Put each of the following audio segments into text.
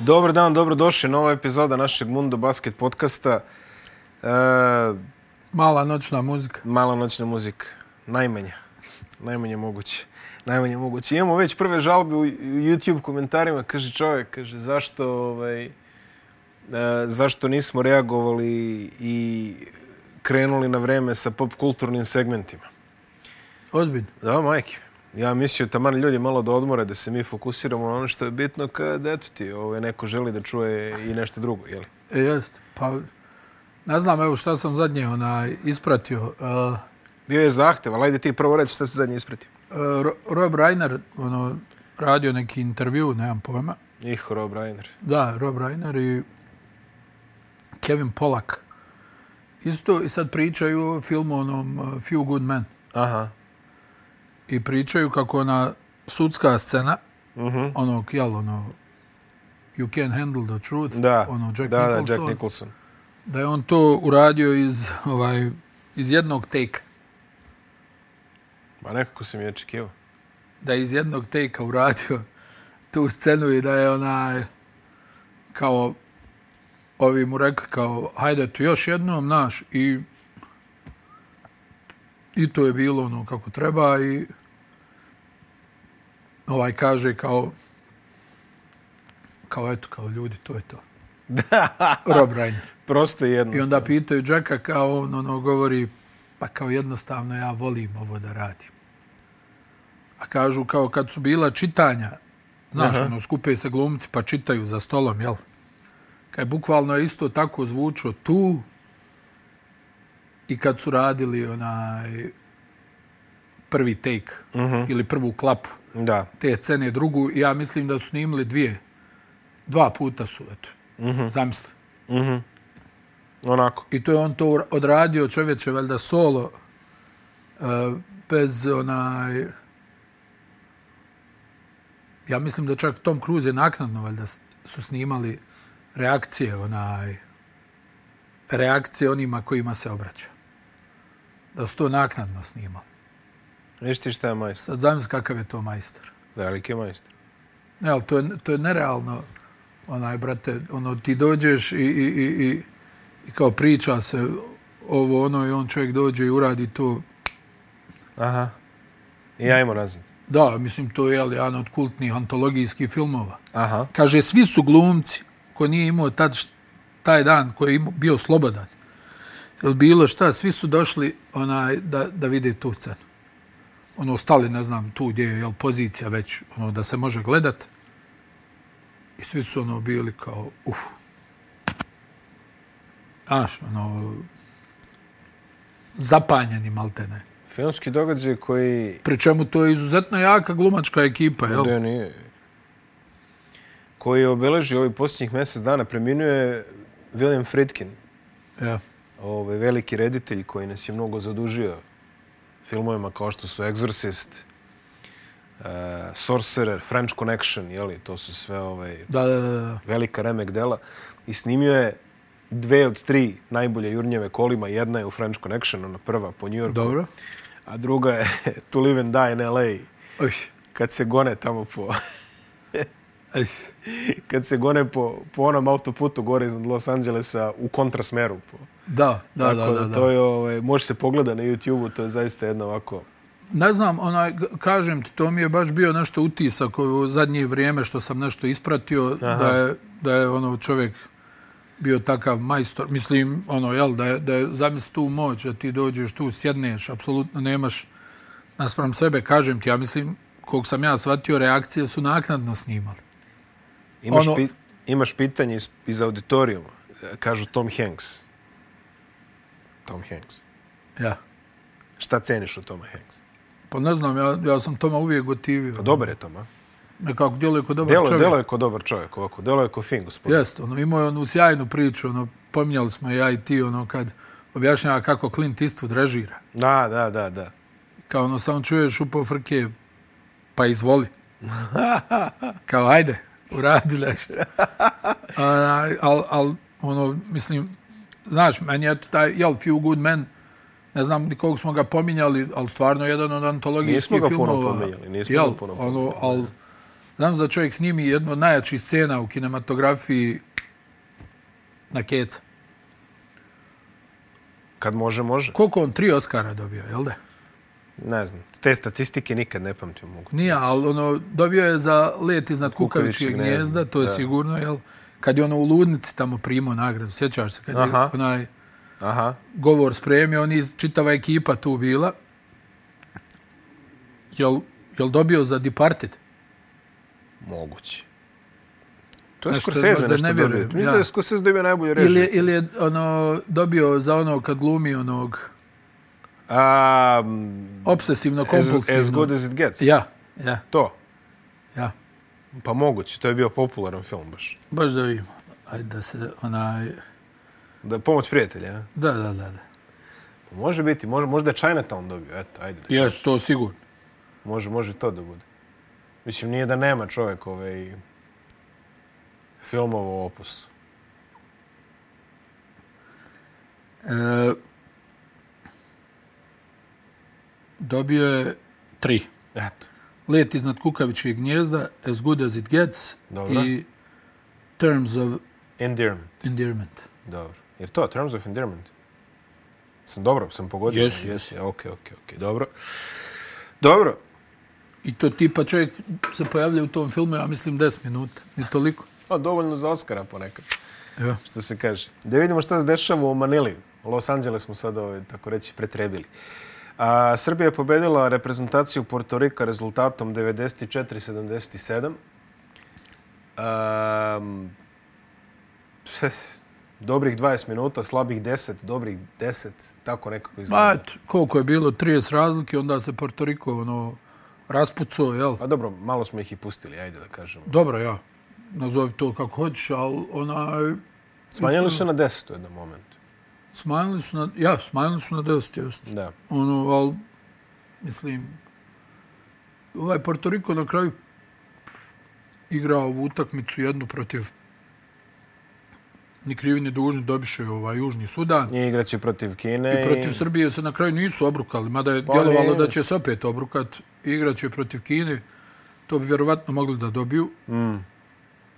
Dobar dan, dobro došli. Nova epizoda našeg Mundo Basket podcasta. E, Mala noćna muzika. mala noćna muzika. Najmanje. Najmanje moguće. Najmanje moguće. Imamo već prve žalbe u YouTube komentarima. Kaže čovjek, kaže zašto, ovaj, e, zašto nismo reagovali i krenuli na vreme sa pop kulturnim segmentima. Ozbiljno. Da, majke. Ja mislio taman ljudi malo da odmore, da se mi fokusiramo na ono što je bitno kad eto ti, ovaj, neko želi da čuje i nešto drugo, jeli? E, jest. Pa, ne znam, evo šta sam zadnje onaj, ispratio. Uh, Bio je zahtev, ali ajde ti prvo reći šta se zadnje ispratio. uh, Ro- Rob Reiner, ono, radio neki intervju, nemam pojma. Ih, Rob Reiner. Da, Rob Reiner i Kevin Pollak. Isto i sad pričaju o filmu onom uh, Few Good Men. Aha. I pričaju kako ona sudska scena, Uh onog, jel, ono, You Can't Handle the Truth, Da, ono, Jack da, Nicholson. da, Jack Nicholson. da je on to uradio iz ovaj iz jednog tejka. Ma nekako sam je očekivao. Da je iz jednog tejka uradio tu scenu i da je onaj kao ovi mu rekli kao hajde tu još jednom naš i i to je bilo ono kako treba i ovaj kaže kao kao eto kao ljudi to je to. Rob Reiner. Prosto i I jednostavno. onda pitaju Jacka kao on ono govori pa kao jednostavno ja volim ovo da radim. A kažu kao kad su bila čitanja, znaš, Aha. ono, skupe se glumci pa čitaju za stolom, jel? Kaj bukvalno je isto tako zvučao tu i kad su radili onaj prvi take uh Mhm. -huh. ili prvu klapu Da. te scene, drugu, ja mislim da su snimili dvije. Dva puta su, eto. Mhm. Uh -huh. Zamisli. Mhm. Onako. I to je on to odradio čovječe, valjda solo, uh, bez onaj... Ja mislim da čak Tom Cruise je naknadno, valjda, su snimali reakcije, onaj... Reakcije onima kojima se obraća. Da su to naknadno snimali. Viš ti šta je majstor? Sad zamisli kakav je to majstor. Veliki majstor. Ne, ali to je, to je nerealno, onaj, brate, ono, ti dođeš i, i, i, i, i kao priča se ovo, ono, i on čovjek dođe i uradi to. Aha. I ja imam nazad. Da, mislim, to je jedan od kultnih antologijskih filmova. Aha. Kaže, svi su glumci ko nije imao tad, taj dan koji je imao, bio slobodan. Jel bilo šta, svi su došli onaj, da, da vide tu scenu. Ono, stali, ne znam, tu gdje je jel, pozicija već, ono, da se može gledat. I svi su ono bili kao, uf. Znaš, ono, zapanjeni maltene. Filmski događaj koji... Pri čemu to je izuzetno jaka glumačka ekipa, jel? Da, nije. Koji je obeležio ovih posljednjih mjesec dana. Preminuo je William Friedkin. Ja. ovaj, veliki reditelj koji nas je mnogo zadužio filmovima kao što su Exorcist, uh, Sorcerer, French Connection, jeli, to su sve ovaj, Da, da, da, da. velika remek dela. I snimio je dve od tri najbolje jurnjeve kolima. Jedna je u French Connection, ona prva po New Yorku. Dobro. A druga je To Live and Die in L.A. Oj, Kad se gone tamo po... kad se gone po, po onom autoputu gore iznad Los Angelesa u kontrasmeru. Po. Da, da, Tako da, da, da. To je, ovaj, može se pogleda na YouTube-u, to je zaista jedno ovako... Ne znam, onaj, kažem ti, to mi je baš bio nešto utisak u zadnje vrijeme što sam nešto ispratio, Aha. da je, da je ono čovjek bio takav majstor. Mislim, ono, jel, da je, da je zamisli tu moć, da ti dođeš tu, sjedneš, apsolutno nemaš naspram sebe, kažem ti, ja mislim, kog sam ja shvatio, reakcije su naknadno snimali. Imaš, Ono- pi, imaš pitanje iz, iz auditorijuma. Kažu Tom Hanks. Tom Hanks. Ja. Šta ceniš od Toma Hanks? Pa ne znam, ja, ja sam Toma uvijek gotivio. Pa dobar je Toma. Nekako djeluje kod dobar Delo, čovjek. delo je ko dobar čovjek ovako. Delo je ko fin, gospodin. Jest, ono, imao je onu sjajnu priču, ono, pominjali smo ja i ti, ono, kad objašnjava kako Clint Eastwood režira. Da, da, da, da. Kao ono, samo čuješ upao frke, pa izvoli. Kao, ajde, uradi nešto. Al, al, al, ono, mislim, znaš, meni je taj, jel, Few Good Men, ne znam nikog smo ga pominjali, ali stvarno jedan od antologijskih Nismo ga puno filmova. pominjali, nismo jel, ga puno ono, pominjali, al, Znam da čovjek snimi jednu od najjačih scena u kinematografiji na keca. Kad može, može. Koliko on tri Oscara dobio, jel da? Ne znam. Te statistike nikad ne pamtim. Mogu. Nije, ali ono, dobio je za let iznad Kukavičkeg gnjezda, to je da. sigurno, jel? Kad je ono u Ludnici tamo primao nagradu, sjećaš se, kad je Aha. onaj Aha. govor spremio, oni čitava ekipa tu bila. Jel, jel dobio za Departed? Moguće. To je Nešto, Scorsese nešto ne dobio. vjerujem, Mislim ja. da je Scorsese dobio najbolju režiju. Ili, je- ili je ono, dobio za ono kad glumi onog A, obsesivno as, kompulsivno. as good as it gets. Ja, ja, To. ja. Pa moguće. To je bio popularan film baš. Baš da vidimo. Ajde da se onaj... Da pomoć prijatelja. a? Da, da, da. da. Može biti. Može, možda je Chinatown dobio. Eto, ajde. Da Jes, to sigurno. Može, može to da bude. Mislim, nije da nema čovjek ovaj filmova u opusu. E, dobio je tri. Eto. Let iznad kukavičkih gnjezda, As Good As It Gets Dobro. i Terms of Endearment. Endearment. Dobro. Jer to, Terms of Endearment? Sam dobro, sam pogodio. Jesi, ok, ok, ok. Dobro. Dobro. I to tipa čovjek se pojavlja u tom filmu, ja mislim 10 minuta. Ni toliko. A, dovoljno za Oscara ponekad, Ja. što se kaže. Da vidimo šta se dešava u Manili. Los Angeles smo sad, ovaj, tako reći, pretrebili. A, Srbija je pobedila reprezentaciju Porto Rika rezultatom 94-77. Um, dobrih 20 minuta, slabih 10, dobrih 10, tako nekako izgleda. Ma, eto, koliko je bilo 30 razlike, onda se Porto Riko ono, raspucao, jel? Pa dobro, malo smo ih i pustili, ajde da kažemo. Dobro, ja. Nazovi to kako hoćeš, ali onaj... Smanjili su na 10 u jednom momentu. Smanjili su na... Ja, smanjili su na 10, jeste. Da. Ono, ali, mislim, ovaj Porto Riko na kraju igrao ovu utakmicu jednu protiv ni krivi ni dužni dobiše ovaj Južni Sudan. I igraće protiv Kine. I protiv Srbije se na kraju nisu obrukali, mada je Pa djelovalo da će se opet obrukat. Igraće protiv Kine, to bi vjerovatno mogli da dobiju. Mm.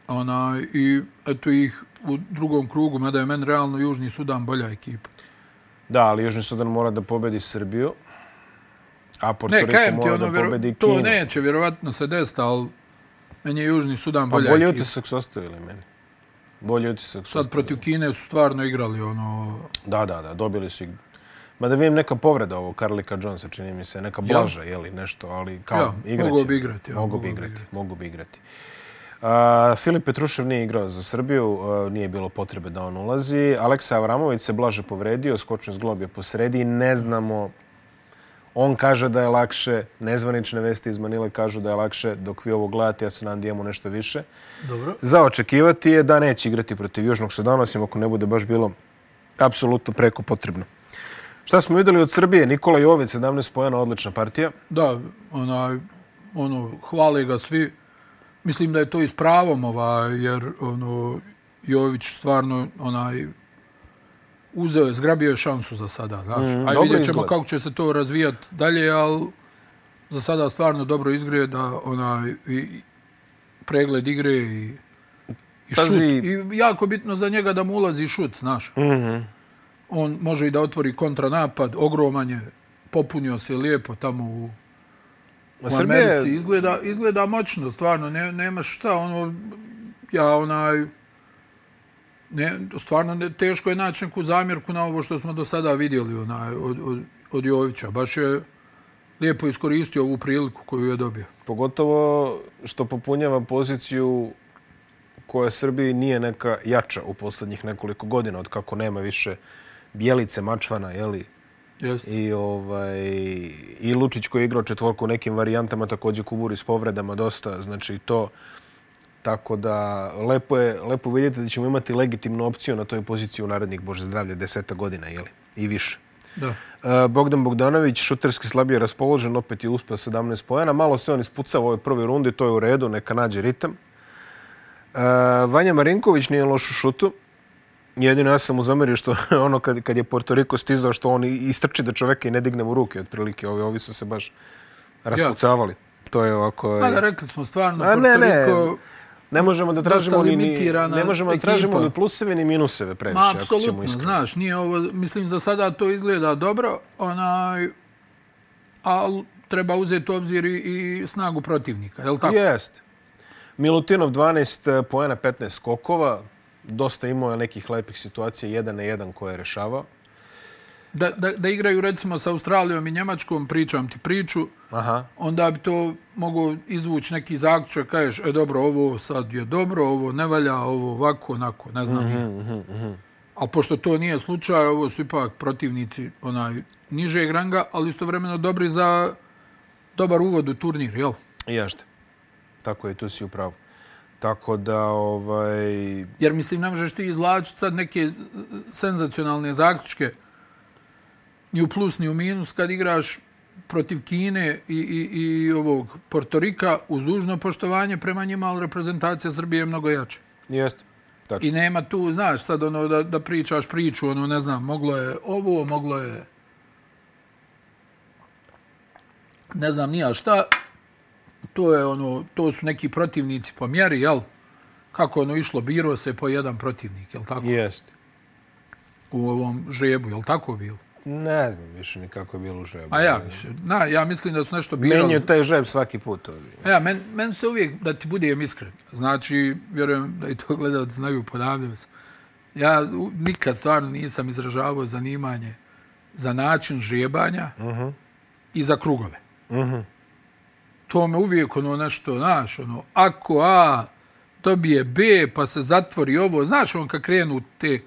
Ona, I eto ih u drugom krugu, mada je meni realno Južni Sudan bolja ekipa. Da, ali Južni Sudan mora da pobedi Srbiju. A Porto Ne, Riko mora ono, da pobedi to Kinu. neće vjerovatno se desiti, ali meni je Južni Sudan Pa bolja bolji ekipa. utisak su ostavili meni. Bolji utisak su Sad ostavili. protiv Kine su stvarno igrali ono... Da, da, da, dobili su ih. Ma da vidim neka povreda ovo Karlika Jonesa, čini mi se, neka blaža, jeli, nešto, ali kao Ja, igraće. mogao bi igrati, ja, mogu bi bi igrati, igrati. mogu bi igrati. Filip Petrušev nije igrao za Srbiju, nije bilo potrebe da on ulazi. Aleksa Avramović se blaže povredio, skočni zglob je po sredi, ne znamo On kaže da je lakše, nezvanične vesti iz Manile kažu da je lakše, dok vi ovo gledate, ja se nadam da imamo nešto više. Dobro. Za očekivati je da neće igrati protiv Južnog Sudana, osim ako ne bude baš bilo apsolutno preko potrebno. Šta smo videli od Srbije? Nikola Jović, 17 pojena, odlična partija. Da, onaj, ono, hvale ga svi. Mislim da je to i s pravom, ovaj, jer ono, Jović stvarno onaj, uzeo je, zgrabio je šansu za sada. Znaš. Mm, Ajde dobro vidjet ćemo kako će se to razvijati dalje, ali za sada stvarno dobro izgleda da onaj, i, pregled igre i, i šut. Pazi- I jako bitno za njega da mu ulazi šut, znaš. Mm -hmm. On može i da otvori kontranapad, ogroman je, popunio se lijepo tamo u, u Americi. Izgleda, izgleda moćno, stvarno, ne, nemaš šta, ono, ja onaj, ne, stvarno ne, teško je naći neku zamjerku na ovo što smo do sada vidjeli onaj, od, od, od Jovića. Baš je lijepo iskoristio ovu priliku koju je dobio. Pogotovo što popunjava poziciju koja Srbiji nije neka jača u poslednjih nekoliko godina, od kako nema više Bjelice, Mačvana, jeli, Jeste. I, ovaj, I Lučić koji je igrao četvorku u nekim varijantama, također Kuburi s povredama dosta, znači to. Tako da lepo je lepo vidjeti da ćemo imati legitimnu opciju na toj poziciji u narednih, Bože zdravlje, deseta godina jeli, i više. Da. E, Bogdan Bogdanović, šuterski slabije raspoložen, opet je uspio 17 pojena. Malo se on ispucao u ovoj prvoj rundi, to je u redu, neka nađe ritam. E, Vanja Marinković nije loš u šutu. Jedino ja sam mu zamerio što ono kad, kad je Porto Riko stizao što on istrči da čoveka i ne digne mu ruke otprilike. Ovi, ovi su se baš raspucavali. to je ovako... Pa da rekli smo stvarno, A, ne, ne. Rico, Ne možemo da tražimo ni, ne možemo da tražimo ni pluseve ni minuseve previše, Ma, ako ćemo apsolutno, znaš, nije ovo, mislim, za sada to izgleda dobro, onaj, ali treba uzeti u obzir i, i snagu protivnika, je li tako? Jest. Milutinov 12 poena, 15 skokova. Dosta imao je nekih lepih situacija, jedan na jedan koje je rešavao. Da, da, da igraju, recimo, sa Australijom i Njemačkom, pričam ti priču, Aha. onda bi to mogao izvući neki zaključak, kažeš, e dobro, ovo sad je dobro, ovo ne valja, ovo ovako, onako, ne znam mm Ali pošto to nije slučaj, ovo su ipak protivnici onaj nižeg ranga, ali istovremeno dobri za dobar uvod u turnir, jel? I jašte. Tako je, tu si upravo. Tako da, ovaj... Jer mislim, ne možeš ti izvlačiti sad neke senzacionalne zaključke ni u plus ni u minus kad igraš protiv Kine i, i, i ovog Portorika uz dužno poštovanje prema njima, ali reprezentacija Srbije je mnogo jača. Jeste. Tačno. I nema tu, znaš, sad ono da, da pričaš priču, ono ne znam, moglo je ovo, moglo je ne znam nija šta, to je ono, to su neki protivnici po mjeri, jel? Kako ono išlo, biro se po jedan protivnik, jel tako? Jeste. U ovom žrebu, jel tako bilo? Ne znam više ni kako je bilo u žebu. A ja mislim, na, ja mislim da su nešto birali. Menju taj žeb svaki put. ovdje. A Ja, men, men se uvijek, da ti budem iskren, znači, vjerujem da i to gledalci znaju, ponavljaju se. Ja nikad stvarno nisam izražavao zanimanje za način žrebanja uh -huh. i za krugove. Uh -huh. To me uvijek ono nešto, znaš, ono, ako A dobije B pa se zatvori ovo, znaš on kad krenu te,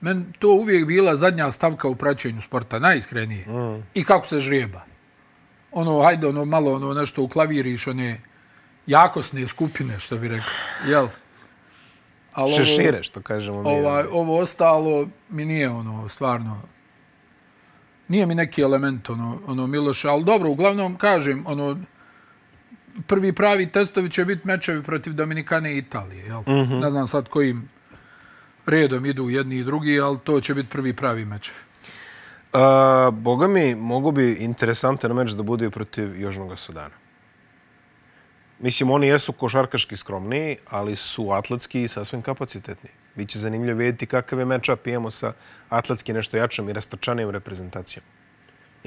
men to uvijek bila zadnja stavka u praćenju sporta, najiskrenije. Mm. I kako se žreba. Ono, hajde, ono, malo ono nešto uklaviriš, one jakosne skupine, što bi rekao. Jel? Ali Šešire, što kažemo mi. ovaj, ovo ostalo mi nije ono stvarno nije mi neki element ono ono Miloša, ali dobro, uglavnom kažem, ono prvi pravi testovi će biti mečevi protiv Dominikane i Italije, jel? Mm -hmm. Ne znam sad kojim redom idu jedni i drugi, ali to će biti prvi pravi mečevi. A, boga mi, mogu bi interesantan meč da bude protiv Južnog Sudana. Mislim, oni jesu košarkaški skromniji, ali su atletski i sasvim kapacitetni. Biće zanimljivo vidjeti kakav je matchup imamo sa atletski nešto jačom i rastrčanijom reprezentacijom.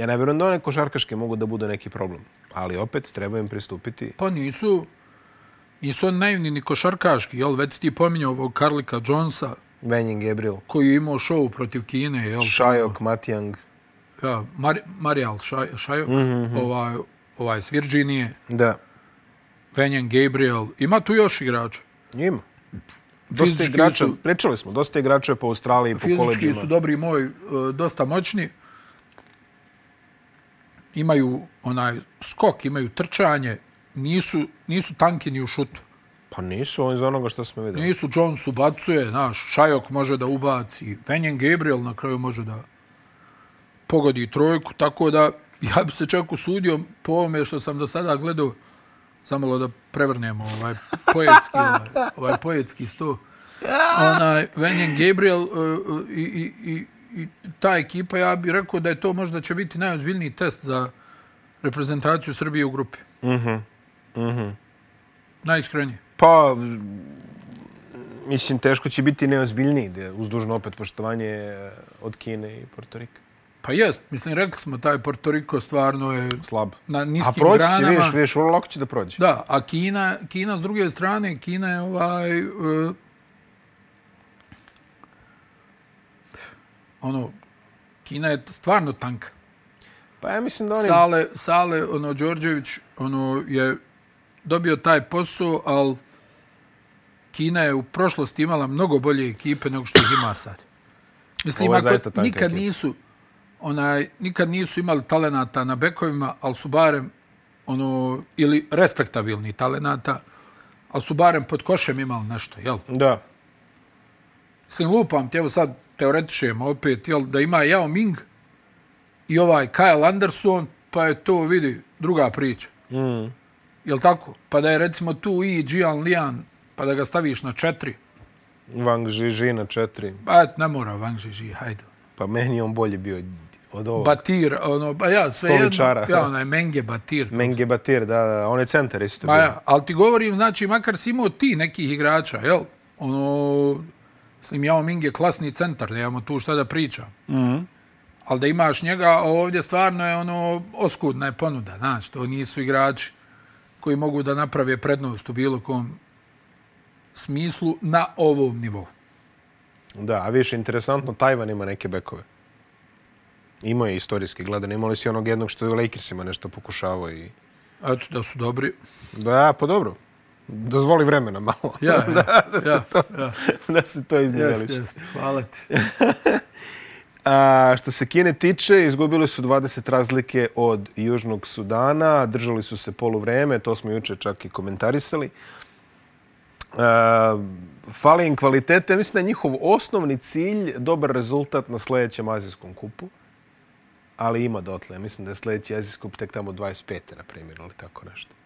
Ja ne vjerujem da one košarkaške mogu da bude neki problem, ali opet treba im pristupiti. Pa nisu nisu oni naivni ni košarkaški, jel? Već ti pominjao ovog Karlika Jonesa, Benjen Gabriel, koji je imao šou protiv Kine, jel? Šajok, Matijang, Ja, Mar Marijal Šaj, Šajok, mm -hmm. ovaj, ovaj s Virginije, da, Venjan Gabriel, ima tu još igrača. ima. Dosta Fizički igrača, su- pričali smo, dosta igrača po Australiji, po Fizički koleđima. su dobri moj, e, dosta moćni. Imaju onaj skok, imaju trčanje, nisu, nisu tanki ni u šutu. Pa nisu oni za onoga što smo videli. Nisu Jones ubacuje, naš Šajok može da ubaci, Venjan Gabriel na kraju može da pogodi trojku, tako da ja bi se čak usudio po ovome što sam do sada gledao, zamalo da prevrnemo ovaj poetski, ovaj, ovaj poetski sto. Onaj, Venjan Gabriel uh, uh, i, i, i, i ta ekipa, ja bih rekao da je to možda će biti najozbiljniji test za reprezentaciju Srbije u grupi. Mhm. Mhm. Najiskrenije. Pa, mislim, teško će biti neozbiljniji, da uz dužno opet poštovanje eh, od Kine i Portorika. Pa jest, mislim, rekli smo, taj Porto Riko stvarno je Slab. na A niskim proći će, granama. vidiš, vidiš, vrlo lako će da prođe. Da, a Kina, Kina s druge strane, Kina je ovaj... Uh, ono, Kina je stvarno tanka. Pa ja mislim da oni... Sale, Sale, ono, Đorđević, ono, je dobio taj posao, ali Kina je u prošlosti imala mnogo bolje ekipe nego što ih ima sad. Mislim, ako zaista tanka nikad ekipa. nisu, onaj, nikad nisu imali talenata na bekovima, ali su barem, ono, ili respektabilni talenata, ali su barem pod košem imali nešto, jel? Da. Mislim, lupam ti, evo sad teoretišemo opet, jel, da ima Yao Ming i ovaj Kyle Anderson, pa je to, vidi, druga priča. Mm. Jel tako? Pa da je recimo tu i Jian Lian, pa da ga staviš na četiri. Wang Žiži na četiri. Pa ne mora Wang Zhiji, hajde. Pa meni on bolje bio od ovog. Batir, ono, ba ja, sve Stoličara. jedno, ja, onaj Menge Batir. Menge Batir, da, da, on je centar isto Ma bio. ja, ali ti govorim, znači, makar si imao ti nekih igrača, jel? Ono, mislim, Jao Ming je klasni centar, nemamo tu šta da pričam. Mm. -hmm. Ali da imaš njega, ovdje stvarno je ono, oskudna je ponuda, znači, to nisu igrači koji mogu da naprave prednost u bilo kom smislu na ovom nivou. Da, a više interesantno, Tajvan ima neke bekove. Imao je istorijski gledan. Imali si onog jednog što je u Lakersima nešto pokušavao i... Eto, da su dobri. Da, pa dobro. Dozvoli vremena malo. Ja, ja, da, da, se ja, to, ja. da se to iznijeliš. Jeste, jeste, hvala ti. A, što se Kine tiče, izgubili su 20 razlike od Južnog Sudana, držali su se poluvreme, to smo juče čak i komentarisali. A, fali im kvalitete, mislim da je njihov osnovni cilj dobar rezultat na sljedećem azijskom kupu, ali ima dotle. Mislim da je sljedeći azijski kup tek tamo 25. na primjer, ili tako nešto.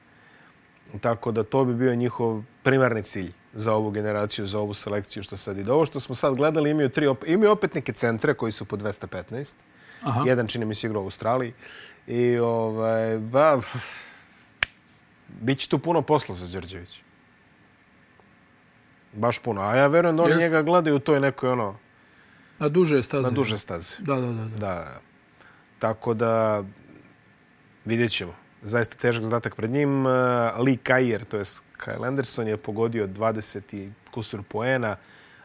Tako da to bi bio njihov primarni cilj za ovu generaciju, za ovu selekciju što sad ide. Ovo što smo sad gledali imaju, tri op imaju opet neke centre koji su po 215. Aha. Jedan čini mi se igrao u Australiji. I ovaj, ba, bit će tu puno posla za Đorđević. Baš puno. A ja verujem da oni Jest. njega gledaju u toj nekoj ono, Na duže staze. na duže staze. Da, da, da. da. Da. Tako da vidjet ćemo. Zaista težak zadatak pred njim. Uh, Lee Kajer, to je Kyle Anderson, je pogodio 20 i kusur poena,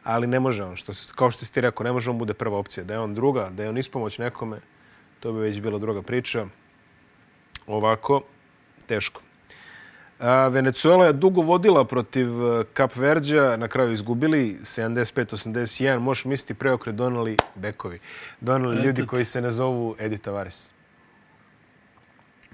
ali ne može on, što, kao što si ti rekao, ne može on bude prva opcija. Da je on druga, da je on ispomoć nekome, to bi već bila druga priča. Ovako, teško. A, Venezuela je dugo vodila protiv Kap Verđa, na kraju izgubili 75-81. Možeš misliti preokret donali bekovi. Donali ljudi koji se ne zovu Edi Tavares.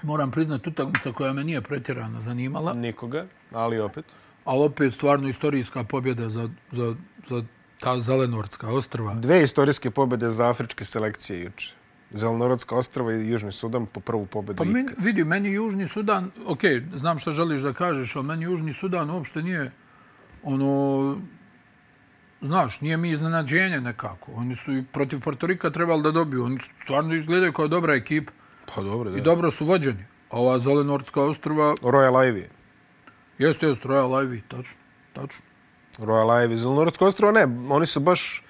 Moram priznati utakmica koja me nije pretjerano zanimala, Nikoga, ali opet. ali opet stvarno istorijska pobjeda za, za, za ta Zelenorska ostrva. Dve istorijske pobjede za afričke selekcije juče. Zelenorodska ostrava i Južni Sudan po prvu pobjedu Pa meni, vidi, meni Južni Sudan, ok, znam što želiš da kažeš, ali meni Južni Sudan uopšte nije ono, znaš, nije mi iznenađenje nekako. Oni su i protiv Portorika trebali da dobiju. Oni stvarno izgledaju kao dobra ekipa Pa dobro, da. i dobro su vođeni. A ova Zelenorska ostrva, Royal Ivy. jeste, jeste, Royal Ivy, tačno, tačno. Royal Ivy. Zelenorodska ostrava ne. Oni su baš...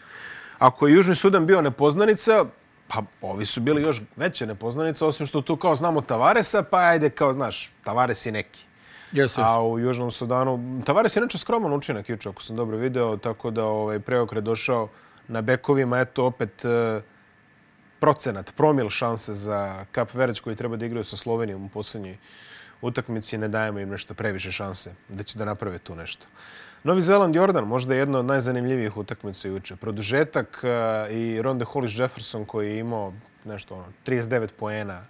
Ako je Južni Sudan bio nepoznanica, pa ovi su bili još veće nepoznanice, osim što tu kao znamo Tavaresa, pa ajde kao, znaš, Tavares je neki. Jeste, A u Južnom Sudanu, Tavares je inače skroman učinak juče, ako sam dobro video, tako da ovaj preokret došao na bekovima, eto opet e, procenat, promil šanse za Kap Verde koji treba da igraju sa Slovenijom u posljednjoj utakmici, ne dajemo im nešto previše šanse da će da naprave tu nešto. Novi Zeland Jordan, možda je jedna od najzanimljivijih utakmica juče. Produžetak e, i Ronde Hollis Jefferson koji je imao nešto ono, 39 poena,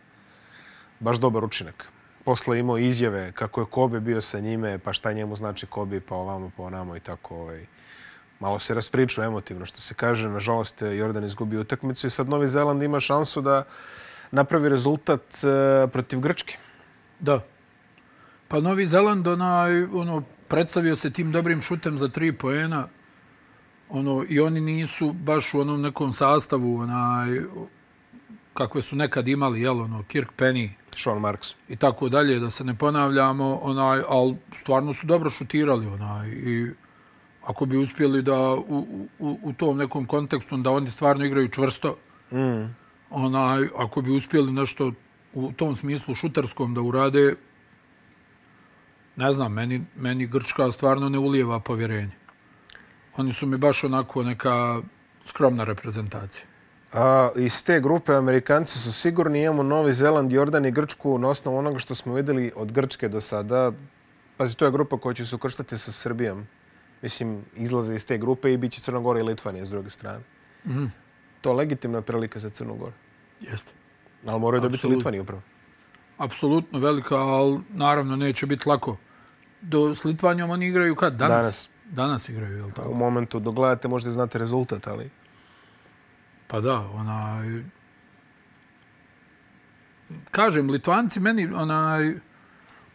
baš dobar učinak. Posle je imao izjave kako je Kobe bio sa njime, pa šta njemu znači Kobe, pa ovamo, pa onamo i tako. Ovaj. Malo se raspriču emotivno, što se kaže. Nažalost, je Jordan izgubio utakmicu i sad Novi Zeland ima šansu da napravi rezultat e, protiv Grčke. Da. Pa Novi Zeland onaj, ono, predstavio se tim dobrim šutem za tri poena. Ono, I oni nisu baš u onom nekom sastavu onaj, kakve su nekad imali, jel, ono, Kirk Penny Sean Marks. i tako dalje, da se ne ponavljamo, onaj, ali stvarno su dobro šutirali. Onaj, I ako bi uspjeli da u, u, u tom nekom kontekstu, da oni stvarno igraju čvrsto, Mm. onaj, ako bi uspjeli nešto u tom smislu šutarskom da urade, ne znam, meni, meni Grčka stvarno ne ulijeva povjerenje. Oni su mi baš onako neka skromna reprezentacija. A, iz te grupe Amerikanci su sigurni, imamo Novi Zeland, Jordan i Grčku na osnovu onoga što smo videli od Grčke do sada. Pazi, to je grupa koja će se ukrštati sa Srbijom. Mislim, izlaze iz te grupe i bit će Crnogora i Litvanija s druge strane. Mhm. To je legitimna prilika za Crnogoru. Jeste. Ali moraju dobiti Apsolutno. Litvaniju upravo. Apsolutno velika, ali naravno neće biti lako. Do, s Litvanijom oni igraju kad? Danas? Danas. Danas igraju, je li U tako? momentu dok gledate možda znate rezultat, ali... Pa da, onaj... Kažem, Litvanci meni onaj,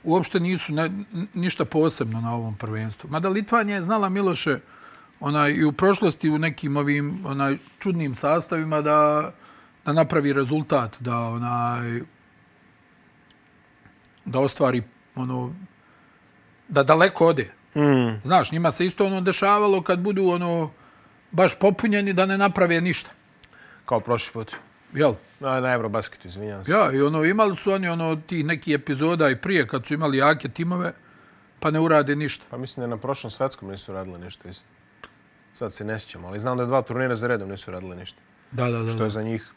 uopšte nisu ne, ništa posebno na ovom prvenstvu. Mada Litvanija je znala Miloše onaj, i u prošlosti u nekim ovim onaj, čudnim sastavima da, da napravi rezultat, da onaj da ostvari ono da daleko ode. Mm. Znaš, njima se isto ono dešavalo kad budu ono baš popunjeni da ne naprave ništa. Kao prošli put. Jel? Na, na Eurobasketu, izvinjam se. Ja, i ono, imali su oni ono ti neki epizoda i prije kad su imali jake timove, pa ne urade ništa. Pa mislim da na prošlom svetskom nisu radili ništa isto. Sad se ne sjećam, ali znam da dva turnira za redom nisu radili ništa. Da, da, da. Što je za njih...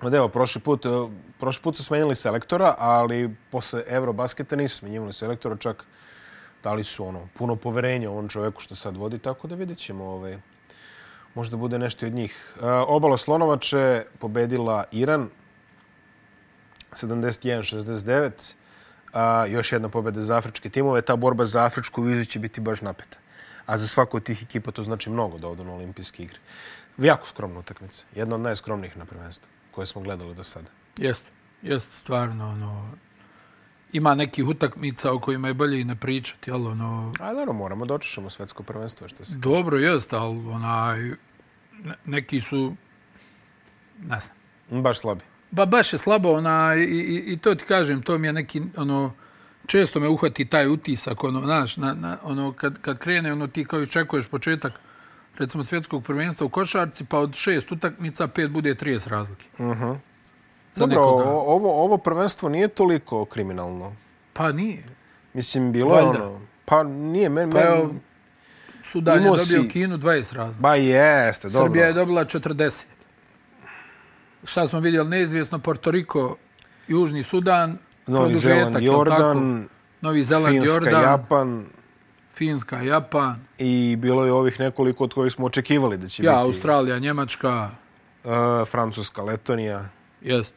Od evo, prošli put, eh, prošli put su smenili selektora, ali posle Eurobasketa nisu smenjivali selektora, čak dali su ono puno poverenja ovom čovjeku što sad vodi, tako da vidjet ćemo ovaj, možda bude nešto od njih. Uh, obala Slonovače pobedila Iran 71-69. Uh, još jedna pobjeda za afričke timove. Ta borba za afričku vizu će biti baš napeta. A za svaku od tih ekipa to znači mnogo da odu na olimpijske igre. Jako skromna utakmica. Jedna od najskromnijih na prvenstvu koje smo gledali do sada. Jeste, jeste stvarno, ono, ima nekih utakmica o kojima je bolje i ne pričati, jel, ono... A dobro, moramo da svetsko prvenstvo, što se... Dobro, jeste, ali onaj, neki su, ne znam, Baš slabi. Ba baš je slabo ona i, i, i to ti kažem, to mi je neki ono često me uhvati taj utisak ono znaš na, na ono kad kad krene ono ti kao očekuješ početak recimo svjetskog prvenstva u košarci pa od šest utakmica pet bude 30 razlike. Mhm. Uh -huh. Za Dobro, nekoga. ovo, ovo prvenstvo nije toliko kriminalno. Pa nije. Mislim, bilo je ono... Pa nije, meni... Pa meni... Sudan je dobio si- Kinu 20 razlika. Ba jeste, dobro. Srbija je dobila 40. Šta smo vidjeli, neizvjesno, Porto Riko, Južni Sudan, Novi Zeland, jel tako? Jordan, Novi Zeland, Finska, Jordan, Japan Finska, Japan, i bilo je ovih nekoliko od kojih smo očekivali da će ja, biti Australija, Njemačka, uh, Francuska, Letonija. jest.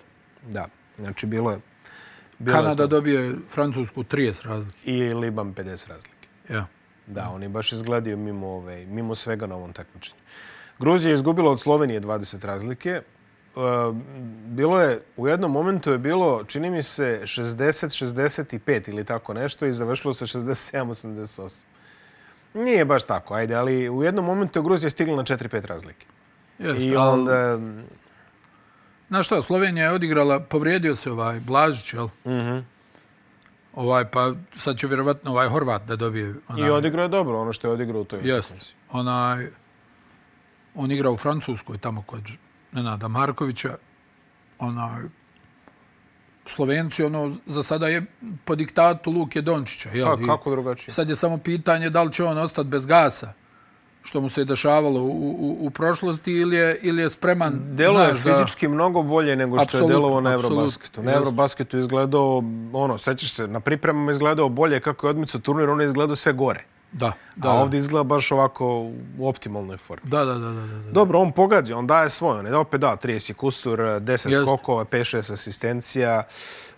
Da, znači bilo je... Bilo je Kanada to. dobije Francusku 30 razlike. I Liban 50 razlike. Ja. Da, oni baš izgledaju mimo, ove, mimo svega na ovom takmičenju. Gruzija je izgubila od Slovenije 20 razlike. Uh, bilo je, u jednom momentu je bilo, čini mi se, 60-65 ili tako nešto i završilo se 67-88. Nije baš tako, ajde, ali u jednom momentu je Gruzija stigla na 4-5 razlike. Jest, I ali, onda... Znaš šta, Slovenija je odigrala, povrijedio se ovaj Blažić, jel? Mhm. Ovaj, pa sad će vjerovatno ovaj Horvat da dobije. Onaj, I odigrao je dobro ono što je odigrao u toj Jest. utakmici. Onaj, on igra u Francuskoj, tamo kod Nenada Markovića. Onaj, Slovenci, ono, za sada je po diktatu Luke Dončića. Jel? Pa I kako drugačije? Sad je samo pitanje da li će on ostati bez gasa, što mu se je dešavalo u, u, u prošlosti, ili je, ili je spreman, Delo je znaš, da- fizički mnogo bolje nego što je Apsolutno, delovo na Eurobasketu. Na. Eurobasketu je izgledao, ono, sećaš se, na pripremama je izgledao bolje kako je odmicao turnir, ono je izgledao sve gore. Da, da, A ovdje izgleda baš ovako u optimalnoj formi. da, da, da, da, da. Dobro, on pogađa, on daje svoje. On je opet da, 30 kusur, 10 Jest. skokova, 5-6 asistencija.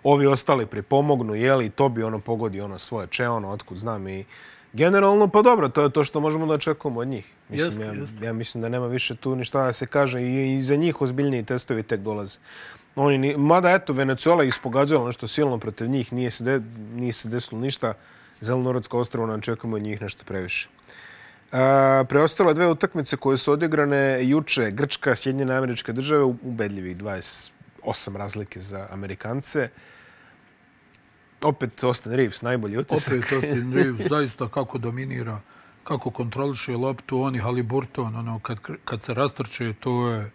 Ovi ostali pripomognu, jeli, to bi ono pogodi ono svoje če, ono, otkud znam i generalno, pa dobro, to je to što možemo da očekujemo od njih. Mislim, Jest, ja, jest. ja mislim da nema više tu ništa da se kaže i, i za njih ozbiljniji testovi tek dolaze. Oni, ni, mada eto, Venezuela ispogađala nešto silno protiv njih, nije se, de, nije se desilo ništa. Zelenorodska ostrava nam čekamo od njih nešto previše. A, preostale dve utakmice koje su odigrane juče, Grčka, Sjedinjene američke države, ubedljivih 28 razlike za Amerikance. Opet Austin Reeves, najbolji utisak. Opet Austin Reeves, zaista kako dominira, kako kontroliše loptu, on i Haliburton, ono, kad, kad se rastrče, to je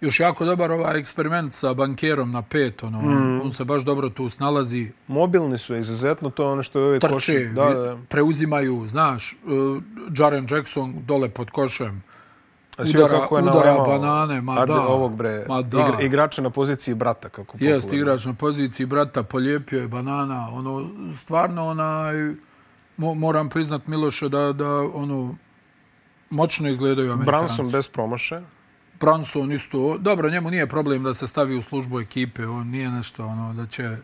još jako dobar ovaj eksperiment sa bankerom na pet, ono, mm. on se baš dobro tu snalazi, Mobilni su izuzetno, to ono što je uvijek trče, košar- Da, da. preuzimaju, znaš, uh, Jaren Jackson dole pod košem, A udara, kako je udara nalemao banane, ma da, ovog bre, ma da. igra, igrača na poziciji brata, kako popularno. igrač na poziciji brata, polijepio je banana, ono, stvarno, onaj, mo, moram priznat Miloše da, da, ono, moćno izgledaju Amerikanci. Branson bez promaše. Branson isto, dobro, njemu nije problem da se stavi u službu ekipe, on nije nešto, ono, da će,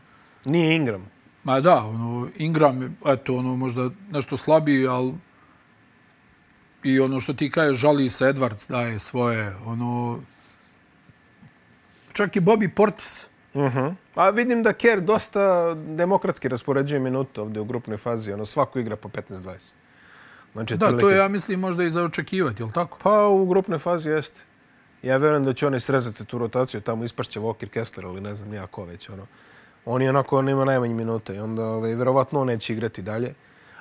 Nije Ingram. ma da, ono, Ingram, eto, ono, možda nešto slabiji, ali i ono što ti kaže, žali se Edwards daje svoje, ono, čak i Bobby Portis, Uh -huh. A vidim da Kerr dosta demokratski raspoređuje minute ovdje u grupnoj fazi. Ono, svako igra po 15-20. Znači, Da, to je, ja mislim, možda i za očekivati, jel tako? Pa u grupnoj fazi jeste. Ja verujem da će oni srezati tu rotaciju, tamo ispašće Walker Kessler ili ne znam nijako već. Ono. On je onako, on ima najmanje minuta i onda ovaj, verovatno on neće igrati dalje.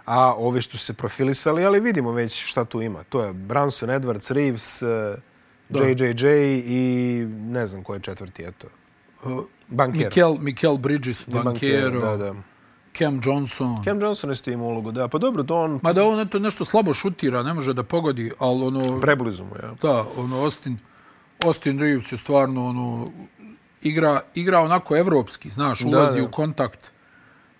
A ovi što su se profilisali, ali vidimo već šta tu ima. To je Branson, Edwards, Reeves, eh, JJJ i ne znam ko je četvrti, eto. Banker. Mikel, Mikel Bridges, Bankero, Da, da. Cam Johnson. Cam Johnson isto ima ulogu, da. Pa dobro, to on Ma da on eto nešto slabo šutira, ne može da pogodi, ali ono... preblizu mu, ja. Da, ono, Austin, Austin Reeves je stvarno, ono, igra, igra onako evropski, znaš, ulazi da. u kontakt,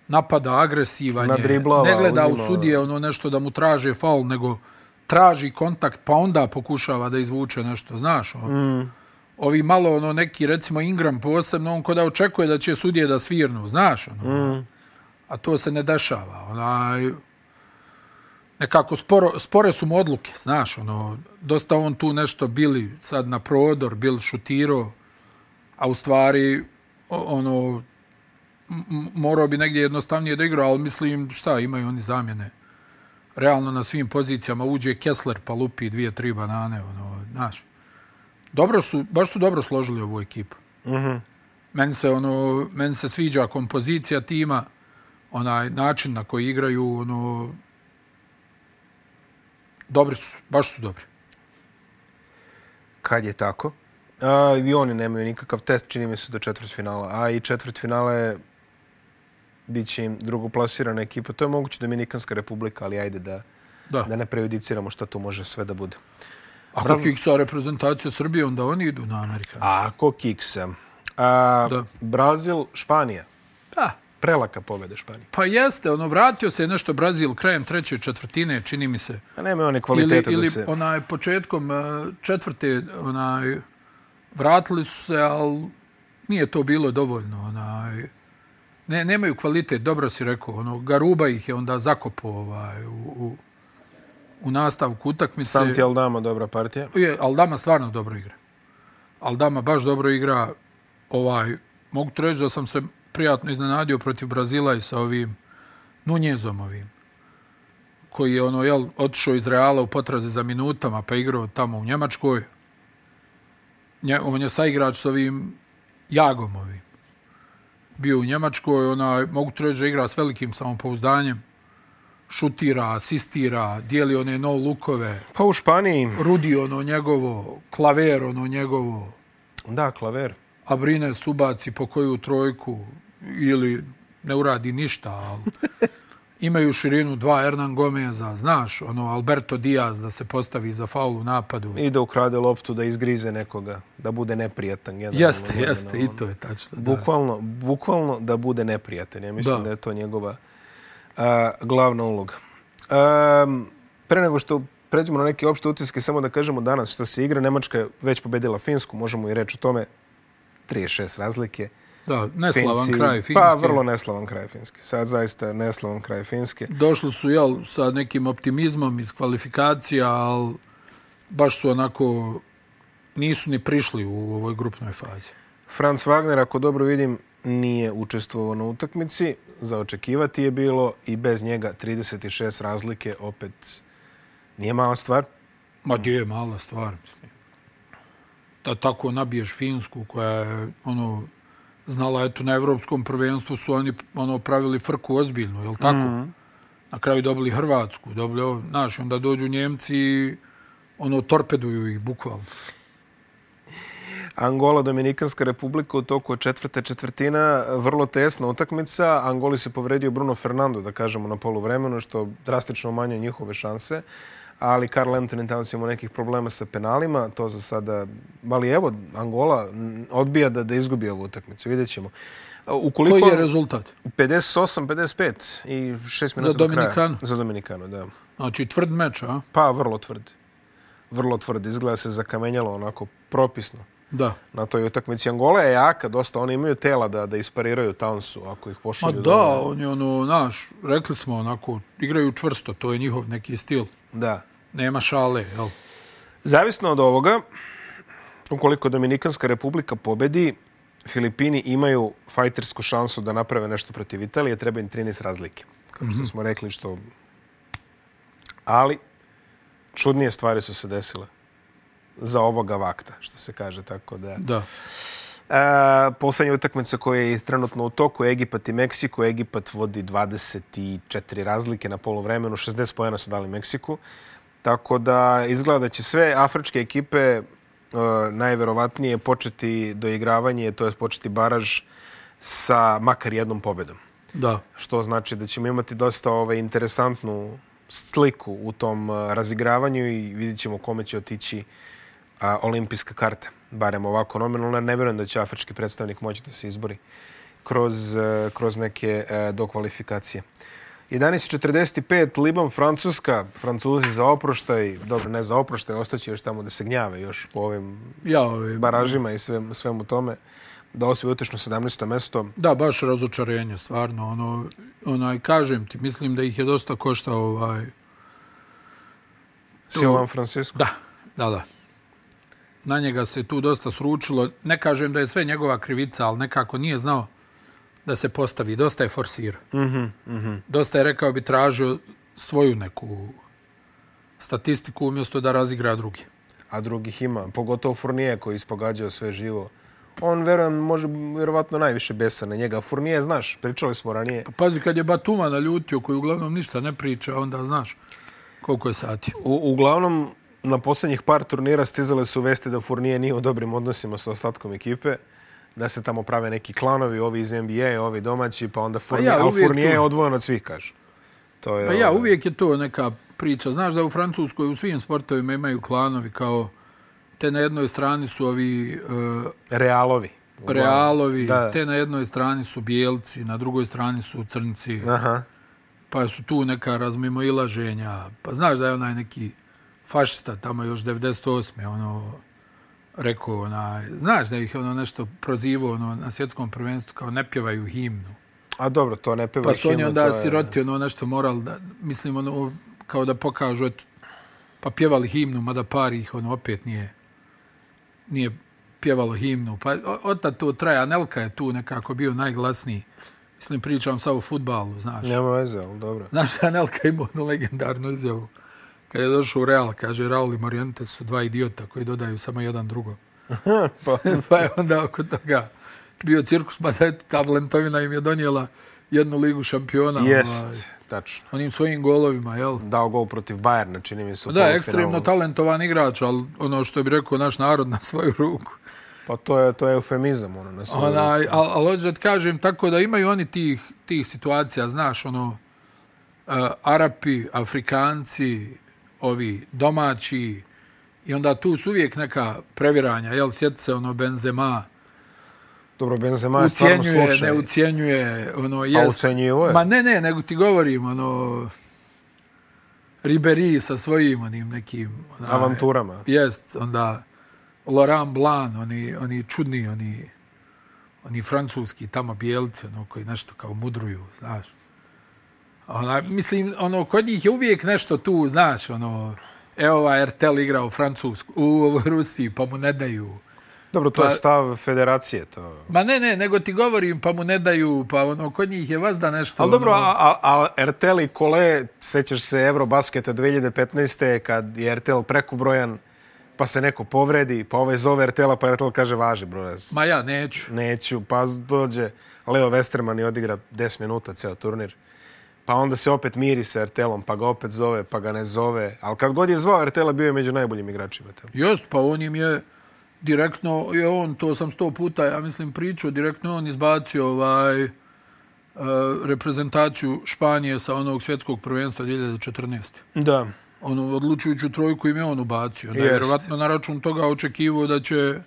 napada, agresivan je, ne gleda uzima. u sudije ono nešto da mu traže faul, nego traži kontakt, pa onda pokušava da izvuče nešto, znaš, ono. Mm. Ovi malo, ono, neki, recimo Ingram posebno, on koda očekuje da će sudije da svirnu, znaš, ono. Mm. A to se ne dešava, onaj, nekako sporo, spore su mu odluke, znaš, ono, dosta on tu nešto bili sad na prodor, bil šutiro, a u stvari, ono, morao bi negdje jednostavnije da igra, ali mislim, šta, imaju oni zamjene. Realno na svim pozicijama uđe Kessler pa lupi dvije, tri banane, ono, znaš. Dobro su, baš su dobro složili ovu ekipu. Mm -hmm. meni, se, ono, meni se sviđa kompozicija tima, onaj način na koji igraju, ono, dobri su, baš su dobri. Kad je tako. A, I oni nemaju nikakav test, čini mi se, do četvrtfinala. A i četvrtfinale bit će im drugoplasirana ekipa. To je moguće Dominikanska republika, ali ajde da, Da. da ne prejudiciramo šta tu može sve da bude. Ako kiksa reprezentacija Srbije, onda oni idu na Amerikanci. Ako kiksa. A, Da. Brazil, Španija. Da. Prelaka pobjeda Španije. Pa jeste, ono, vratio se nešto Brazil krajem treće četvrtine, čini mi se. A nema one Ili, kvalitete ili da se... onaj, početkom eh, četvrte, onaj, vratili su se, ali nije to bilo dovoljno, onaj, ne, nemaju kvalitet, dobro si rekao, ono, Garuba ih je onda zakopao, ovaj, u, u, u nastavku utakmice. Santi Aldama, dobra partija. Je, Aldama stvarno dobro igra. Aldama baš dobro igra. Ovaj, mogu ti reći da sam se prijatno iznenadio protiv Brazila i sa ovim Nunjezom ovim koji je ono jel otišao iz Reala u potrazi za minutama pa igrao tamo u Njemačkoj. Nje, on je saigrač s ovim Jagom ovim. Bio u Njemačkoj, ona mogu ti reći da igra s velikim samopouzdanjem. Šutira, asistira, dijeli one no lukove. Pa u Španiji, Rudi ono njegovo, klaver ono njegovo, da, klaver. a brine subaci po koju trojku ili ne uradi ništa, ali imaju širinu dva Hernan Gomeza, znaš, ono Alberto Diaz da se postavi za faul u napadu. I da ukrade loptu, da izgrize nekoga, da bude neprijatan. generalno, Jeste, gledano, jeste, i to je tačno. Da. Bukvalno, bukvalno da bude neprijatan. Ja mislim da, Da. je to njegova uh, glavna uloga. Um, pre nego što pređemo na neke opšte utiske, samo da kažemo danas što se igra. Nemačka je već pobedila Finsku, možemo i reći o tome. 36 razlike. Da, neslavan Finci- kraj Finske. Pa, vrlo neslavan kraj Finske. Sad zaista neslavan kraj Finske. Došli su, jel, sa nekim optimizmom iz kvalifikacija, ali baš su onako, nisu ni prišli u ovoj grupnoj fazi. Franz Wagner, ako dobro vidim, nije učestvovao na utakmici. Za očekivati je bilo i bez njega 36 razlike, opet nije mala stvar. Ma gdje je mala stvar, mislim. Da tako nabiješ Finsku koja je ono znala eto na evropskom prvenstvu su oni ono pravili frku ozbiljnu, je l' tako? Mm -hmm. Na kraju dobili Hrvatsku, dobili ovo, znaš, onda dođu Njemci i ono torpeduju ih bukvalno. Angola, Dominikanska republika u toku četvrte četvrtina, vrlo tesna utakmica. Angoli se povredio Bruno Fernando, da kažemo, na polu vremenu, što drastično umanjuje njihove šanse. Ali Karl Anthony Towns ima nekih problema sa penalima, to za sada... Ali evo, Angola odbija da, da izgubi ovu utakmicu, vidjet ćemo. Ukoliko... Koji je rezultat? 58-55 i 6 minuta Za do kraja. Dominikanu? Za Dominikanu, da. Znači tvrd meč, a? Pa, vrlo tvrd. Vrlo tvrd. Izgleda se zakamenjalo onako propisno Da. na toj utakmici. Angola je jaka, dosta. Oni imaju tela da, da ispariraju Townsu ako ih Ma pošalju. da, dole. oni ono, znaš, rekli smo onako, igraju čvrsto, to je njihov neki stil. Da. Nema šale, jel? Zavisno od ovoga, ukoliko Dominikanska republika pobedi, Filipini imaju fajtersku šansu da naprave nešto protiv Italije, treba im 13 razlike. Kao što smo rekli što... Ali, čudnije stvari su se desile. Za ovoga vakta, što se kaže tako da. Da. E, poslednja utakmica koja je trenutno u toku je Egipat i Meksiko. Egipat vodi 24 razlike na polovremenu, 60 pojena su dali Meksiku. Tako da izgleda da će sve afričke ekipe e, najverovatnije početi doigravanje, to je početi baraž sa makar jednom pobedom. Da. Što znači da ćemo imati dosta ove, interesantnu sliku u tom a, razigravanju i vidjet ćemo kome će otići a, olimpijska karta. Barem ovako nominalno. Ne vjerujem da će afrički predstavnik moći da se izbori kroz, a, kroz neke a, dokvalifikacije. 11.45, Liban, Francuska. Francuzi za oproštaj. Dobro, ne za oproštaj, ostaće još tamo da se gnjave još po ovim Ja, ovi, baražima i svem, svemu tome. Da osvoji utešno 17. mesto. Da, baš razočarenje, stvarno. Ono, onaj, kažem ti, mislim da ih je dosta koštao ovaj... Silvan Francisco. Da, da, da. Na njega se tu dosta sručilo. Ne kažem da je sve njegova krivica, ali nekako nije znao da se postavi. Dosta je forsirao. Mm -hmm, mm -hmm. Dosta je, rekao bi, tražio svoju neku statistiku umjesto da razigra drugi. a drugih ima. Pogotovo Fournier koji je ispogađao sve živo. On, verujem, može vjerovatno najviše besa na njega. Fournier, znaš, pričali smo ranije. Pa pazi, kad je Batuma naljutio, koji uglavnom ništa ne priča, onda znaš koliko je sati. U, uglavnom, na posljednjih par turnira stizale su vesti da Fournier nije u dobrim odnosima sa ostatkom ekipe da se tamo prave neki klanovi, ovi iz NBA, ovi domaći, pa onda Fournier, ja, ali uvijek Fournier je odvojen od svih, kažu. To je, Pa ja, ovaj, uvijek je to neka priča. Znaš da u Francuskoj u svim sportovima imaju klanovi kao te na jednoj strani su ovi uh, Realovi. Realovi, Da. te na jednoj strani su bijelci, na drugoj strani su crnci, Aha. pa su tu neka razmimoilaženja. Pa znaš da je onaj neki fašista tamo još 98. ono rekao, onaj, znaš da ih ono nešto prozivo ono, na svjetskom prvenstvu kao ne pjevaju himnu. A dobro, to ne peva Pa su oni himnu, onda je- siroti ono nešto moral da, mislim ono, kao da pokažu, eto, pa pjevali himnu, mada par ih ono opet nije, nije pjevalo himnu. Pa od tad to traja, Anelka je tu nekako bio najglasniji. Mislim, pričam sad o futbalu, znaš. Nema veze, ali dobro. Znaš Anelka imao onu legendarnu izjavu. Kad je došao u Real, kaže, Raul i Morientes su dva idiota koji dodaju samo jedan drugo. pa, pa je onda oko toga bio cirkus, mada je ta Blentovina im je donijela jednu ligu šampiona. ovaj, jest, tačno. onim svojim golovima, jel? Dao gol protiv Bayerna, čini mi se. Da, polufinalu. ekstremno talentovan igrač, ali ono što bi rekao naš narod na svoju ruku. Pa to je, to je eufemizam, ono, na svoju Onaj, ruku. ali al, hoću da kažem tako da imaju oni tih, tih situacija, znaš, ono, uh, Arapi, Afrikanci, ovi domaći, i onda tu su uvijek neka previranja, jel, sjeti se ono Benzema, Dobro, Benzema je stvarno ucijenjuje, slučaj. ne ucijenjuje, ono, Pa jest. ucenjuje. Ma ne, ne, nego ti govorim, ono, Ribéry sa svojim onim nekim... Onaj, Avanturama. Jest, onda Laurent Blanc, oni, oni čudni, oni, oni francuski tamo bijelci, ono, koji nešto kao mudruju, znaš. Ona, mislim, ono, kod njih je uvijek nešto tu, znaš, ono, evo ovaj RTL igra u Francusku, u Rusiji, pa mu ne daju. Dobro, to Pa- je stav federacije. To... Ma ne, ne, nego ti govorim, pa mu ne daju, pa ono, kod njih je vazda nešto... Ali dobro, ono, a, a, a RTL i Kole, sećaš se Eurobasketa 2015. kad je RTL prekobrojan, pa se neko povredi, pa ovaj zove RTL-a, pa RTL kaže važi brojas. Ma ja neću. Neću, pa dođe Leo Westerman i odigra 10 minuta ceo turnir. Pa onda se opet miri sa RTL-om, pa ga opet zove, pa ga ne zove. Ali kad god je zvao RTL-a, bio je među najboljim igračima. Just, pa on im je direktno, je on, to sam sto puta, ja mislim, pričao, direktno on izbacio ovaj, uh, reprezentaciju Španije sa onog svjetskog prvenstva 2014. Da. Onu odlučujuću trojku im je on ubacio. Da je Jest. vjerovatno na račun toga očekivao da će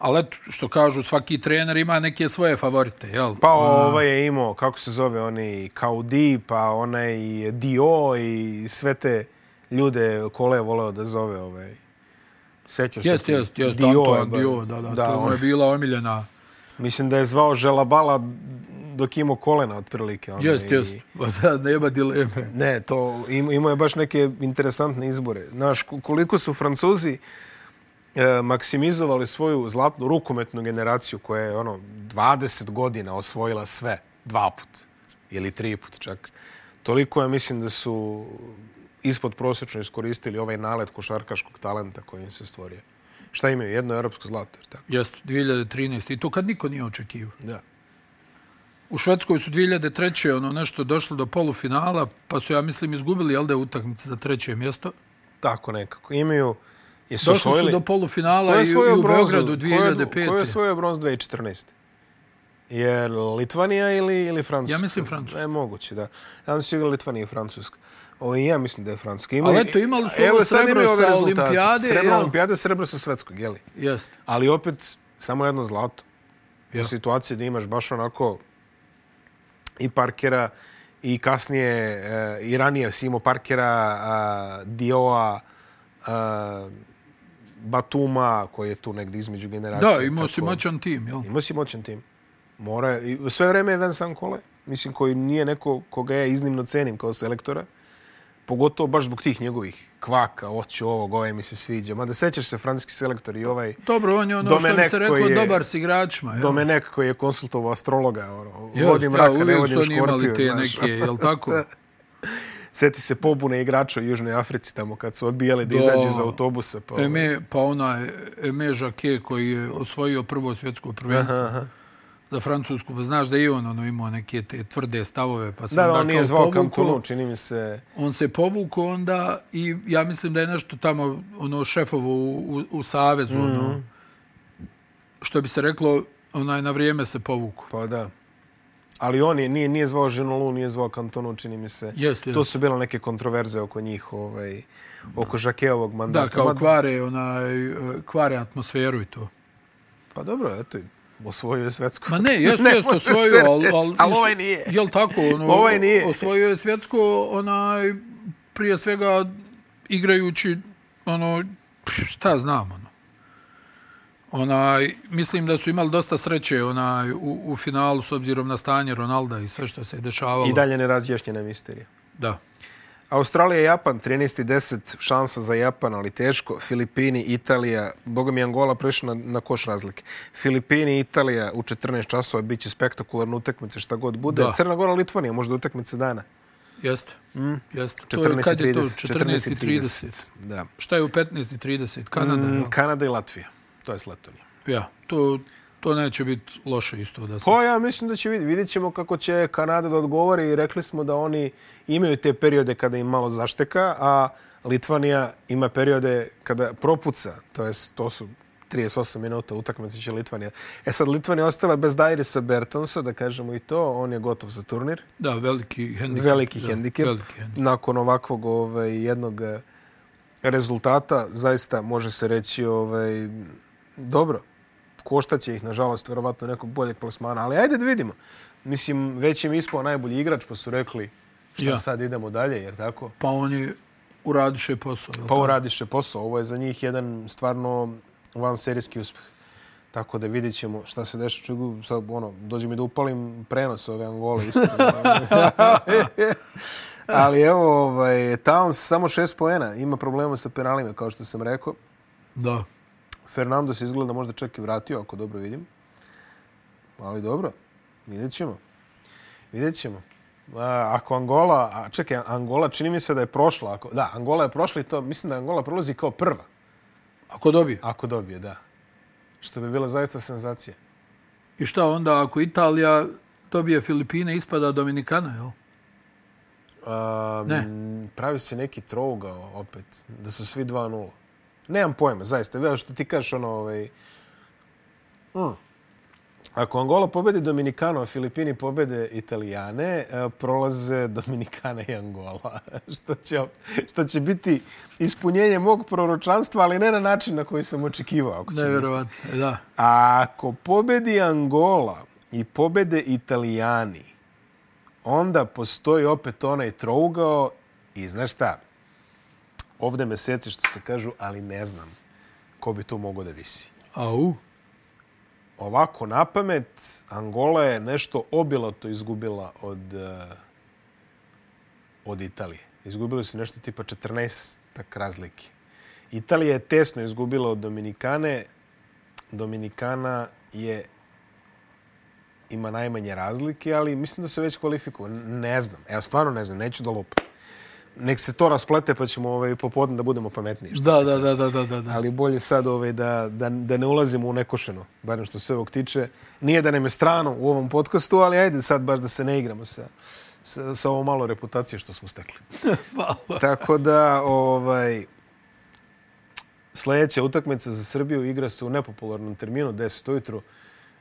Ali eto, što kažu, svaki trener ima neke svoje favorite, jel? Pa ovaj je imao, kako se zove, oni Kaudi, pa onaj Dio i sve te ljude Kole je voleo da zove ovaj. Sećaš Jest, se? jest, jest, Dio Antoine ba- Dio, da, da, da to on- je bila omiljena. Mislim da je zvao Želabala dok imao kolena otprilike. onaj, Jest, jest, Pa da, nema dileme. Ne, to im- imao je baš neke interesantne izbore. Znaš, ko- koliko su Francuzi e, maksimizovali svoju zlatnu rukometnu generaciju koja je ono 20 godina osvojila sve dva put ili tri put čak. Toliko ja mislim da su ispod prosječno iskoristili ovaj nalet košarkaškog talenta koji im se stvorio. Šta imaju? Jedno europsko zlato. jer Tako? Jeste, 2013. I to kad niko nije očekivao. Da. U Švedskoj su 2003. ono nešto došlo do polufinala, pa su, ja mislim, izgubili, jel da, utakmice za treće mjesto. Tako nekako. Imaju... Jesu Došli su osvojili- do polufinala i, i u bronzu? Beogradu Ko je- 2005. Ko je osvojio bronz 2014? Je Litvanija ili, ili Francuska? Ja mislim Francuska. Ne, moguće, da. Ja mislim da je Litvanija i Francuska. O, i ja mislim da je Francuska. Ali eto, imali su ovo sad srebro sa olimpijade, Srebro jel? olimpijade, srebro sa svetskog, jeli? Jeste. Ali opet, samo jedno zlato. Ja. U situaciji da imaš baš onako i Parkera i kasnije e, i ranije si imao Parkera, a, Dioa, a, Batuma koji je tu negdje između generacija. Da, imao si tako- moćan tim, jel? Imao si moćan tim. Mora, i sve vreme je Vincent Kole, mislim koji nije neko koga ja iznimno cenim kao selektora. Pogotovo baš zbog tih njegovih kvaka, oću ovog, ovaj mi se sviđa. Mada sećaš se, francuski selektor i ovaj Dobro, on je ono što bi se reklo je- dobar s igračima, jel? Domenek koji je konsultovao astrologa. Ono, vodim raka, ne uvijek vodim su oni imali škorpiju, te znaš. neke, jel tako? Seti se pobune igrača u Južnoj Africi tamo kad su odbijali da izađu iz autobusa. Pa, ovaj, Eme, pa onaj Eme Jacquet koji je osvojio prvo svjetsko prvenstvo Aha, aha. za Francusku, pa znaš da i on ono, imao neke te tvrde stavove, pa se Da, da, on nije zvao. Kantonu, čini mi se. On se povukao onda i ja mislim da je nešto tamo ono šefovo u, u, u Savezu, Mhm. ono, što bi se reklo, onaj na vrijeme se povukao. Pa da. Ali on je, nije, nije zvao Ženolu, nije zvao Kantonu, čini mi se. Jeste, To su bile neke kontroverze oko njih, ovaj, oko Žakeovog mandata. Da, kao kvare, onaj, e, kvare atmosferu i to. Pa dobro, eto, osvojio je svetsku. Ma ne, jeste, Ne se osvojio, ali... ali ali isto- ovaj nije. Jel tako? Ono, Ovaj nije. Osvojio je svjetsko, onaj, prije svega igrajući, ono, šta znam, ono. Onaj, mislim da su imali dosta sreće onaj, u, u finalu s obzirom na stanje Ronalda i sve što se je dešavalo. I dalje nerazjašnjena misterija. Da. Australija i Japan, 13.10, šansa za Japan, ali teško. Filipini, Italija, boga mi Angola prešla na, na koš razlike. Filipini, Italija u 14 časova bit će spektakularna utakmica šta god bude. Da. Crna Gora, Litvanija, možda utakmica dana. Jeste. Mm. Jeste. To je, 14.30. kad je to? 14.30. Da. Šta je u 15.30? Kanada, Mm? Kanada i Latvija. To je s Letonija. Ja, to, to neće biti loše isto da se... Pa ja mislim da će vidjeti. Vidjet ćemo kako će Kanada da odgovori i rekli smo da oni imaju te periode kada im malo zašteka, a Litvanija ima periode kada propuca. To, je, to su 38 minuta utakmice će Litvanija. E sad, Litvanija ostala bez Dairisa Bertonsa, da kažemo i to. On je gotov za turnir. Da, veliki hendikep. Veliki da, hendikep. Veliki hendikep. Nakon ovakvog ovaj, jednog eh, rezultata, zaista može se reći ovaj, dobro. Koštaće ih, nažalost, verovatno nekog boljeg plasmana. Ali ajde da vidimo. Mislim, već im ispao najbolji igrač, pa su rekli šta Ja. sad idemo dalje, jer tako? Pa oni uradiše posao. Pa tako? ovo radiše posao. Ovo je za njih jedan stvarno van serijski uspeh. Tako da vidjet ćemo šta se deša. Čugu, sad, ono, dođe mi da upalim prenos ove Angole. Ali evo, ovaj, Towns samo šest poena. Ima problema sa penalima, kao što sam rekao. Da. Fernando se izgleda možda čak i vratio, ako dobro vidim. Ali dobro, vidjet ćemo. Vidjet ćemo. A, ako Angola, a čekaj, Angola čini mi se da je prošla. Ako, da, Angola je prošla i to, mislim da Angola prolazi kao prva. Ako dobije. Ako dobije, da. Što bi bila zaista senzacija. I šta onda ako Italija dobije Filipine, ispada Dominikana, jel? A, Ne. Pravi se neki trougao opet, da su svi 2-0. Nemam pojma, zaista. Veo što ti kažeš, ono, ovaj... Mm. Ako Angola pobedi Dominikano, a Filipini pobede Italijane, e, prolaze Dominikana i Angola. što, će, što će biti ispunjenje mog proročanstva, ali ne na način na koji sam očekivao. Ako ćemo Nevjerovatno, e, da. A ako pobedi Angola i pobede Italijani, onda postoji opet onaj trougao i znaš šta, ovde meseci što se kažu, ali ne znam ko bi tu mogao da visi. Au. Ovako, na pamet, Angola je nešto obilato izgubila od, eh, od Italije. Izgubili su nešto tipa 14 tak razlike. Italija je tesno izgubila od Dominikane. Dominikana je ima najmanje razlike, ali mislim da su već kvalifikovani. Ne znam. Evo, stvarno ne znam. Neću da lupam. Nek se to rasplete pa ćemo ovaj, popodne da budemo pametniji. što Da, da, da, da, da, da, da. ali bolje sad ovaj, da, da, da ne ulazimo u nekošeno, barem što se ovog tiče. Nije da nam je strano u ovom podcastu, ali ajde sad baš da se ne igramo sa, sa, sa ovo malo reputacije što smo stekli. Tako da, ovaj, sljedeća utakmica za Srbiju igra se u nepopularnom terminu, 10 ujutru,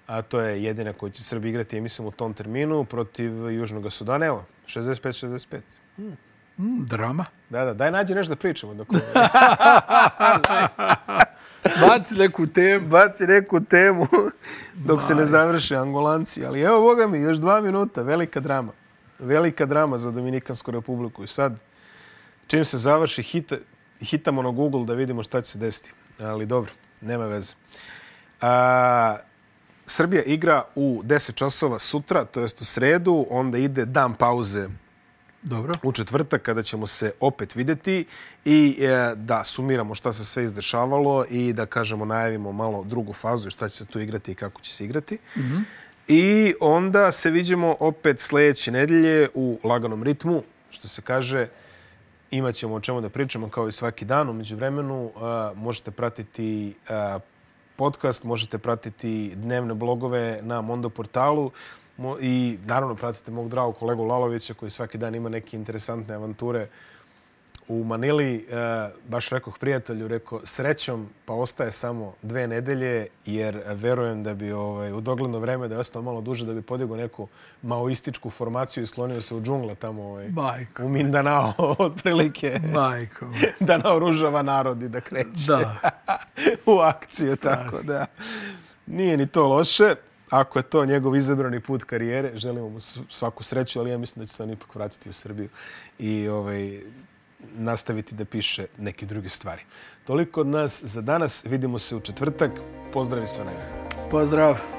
a to je jedina koju će Srbija igrati, ja mislim, u tom terminu protiv Južnog Sudana. Evo, 65-65. Mm, drama. Da, da, daj nađi nešto da pričamo. Dok, Baci neku temu. baci neku temu dok se ne završe Angolanci. Ali evo, boga mi, još dva minuta, velika drama. Velika drama za Dominikansku republiku. I sad, čim se završi, hita, hitamo na Google da vidimo šta će se desiti. Ali dobro, nema veze. A, Srbija igra u 10 časova sutra, to jest u sredu, onda ide dan pauze Dobro. u četvrtak kada ćemo se opet videti i e, da sumiramo šta se sve izdešavalo i da kažemo najavimo malo drugu fazu i šta će se tu igrati i kako će se igrati. Mm -hmm. I onda se vidimo opet sljedeće nedelje u laganom ritmu, što se kaže, imat ćemo o čemu da pričamo kao i svaki dan. Umeđu vremenu možete pratiti a, podcast, možete pratiti dnevne blogove na Mondo portalu i naravno pratite mog dragog kolegu Lalovića koji svaki dan ima neke interesantne avanture u Manili. E, baš rekoh prijatelju, rekao srećom pa ostaje samo dve nedelje jer verujem da bi ovaj, u dogledno vreme da je ostao malo duže da bi podigao neku maoističku formaciju i slonio se u džungle tamo ovaj, Majko. u Mindanao otprilike Majko. da naoružava narod i da kreće Da. u akciju. Tako da nije ni to loše. Ako je to njegov izabrani put karijere, želimo mu svaku sreću, ali ja mislim da će se on ipak vratiti u Srbiju i ovaj, nastaviti da piše neke druge stvari. Toliko od nas za danas. Vidimo se u četvrtak. Pozdrav i sve najbolje. Pozdrav.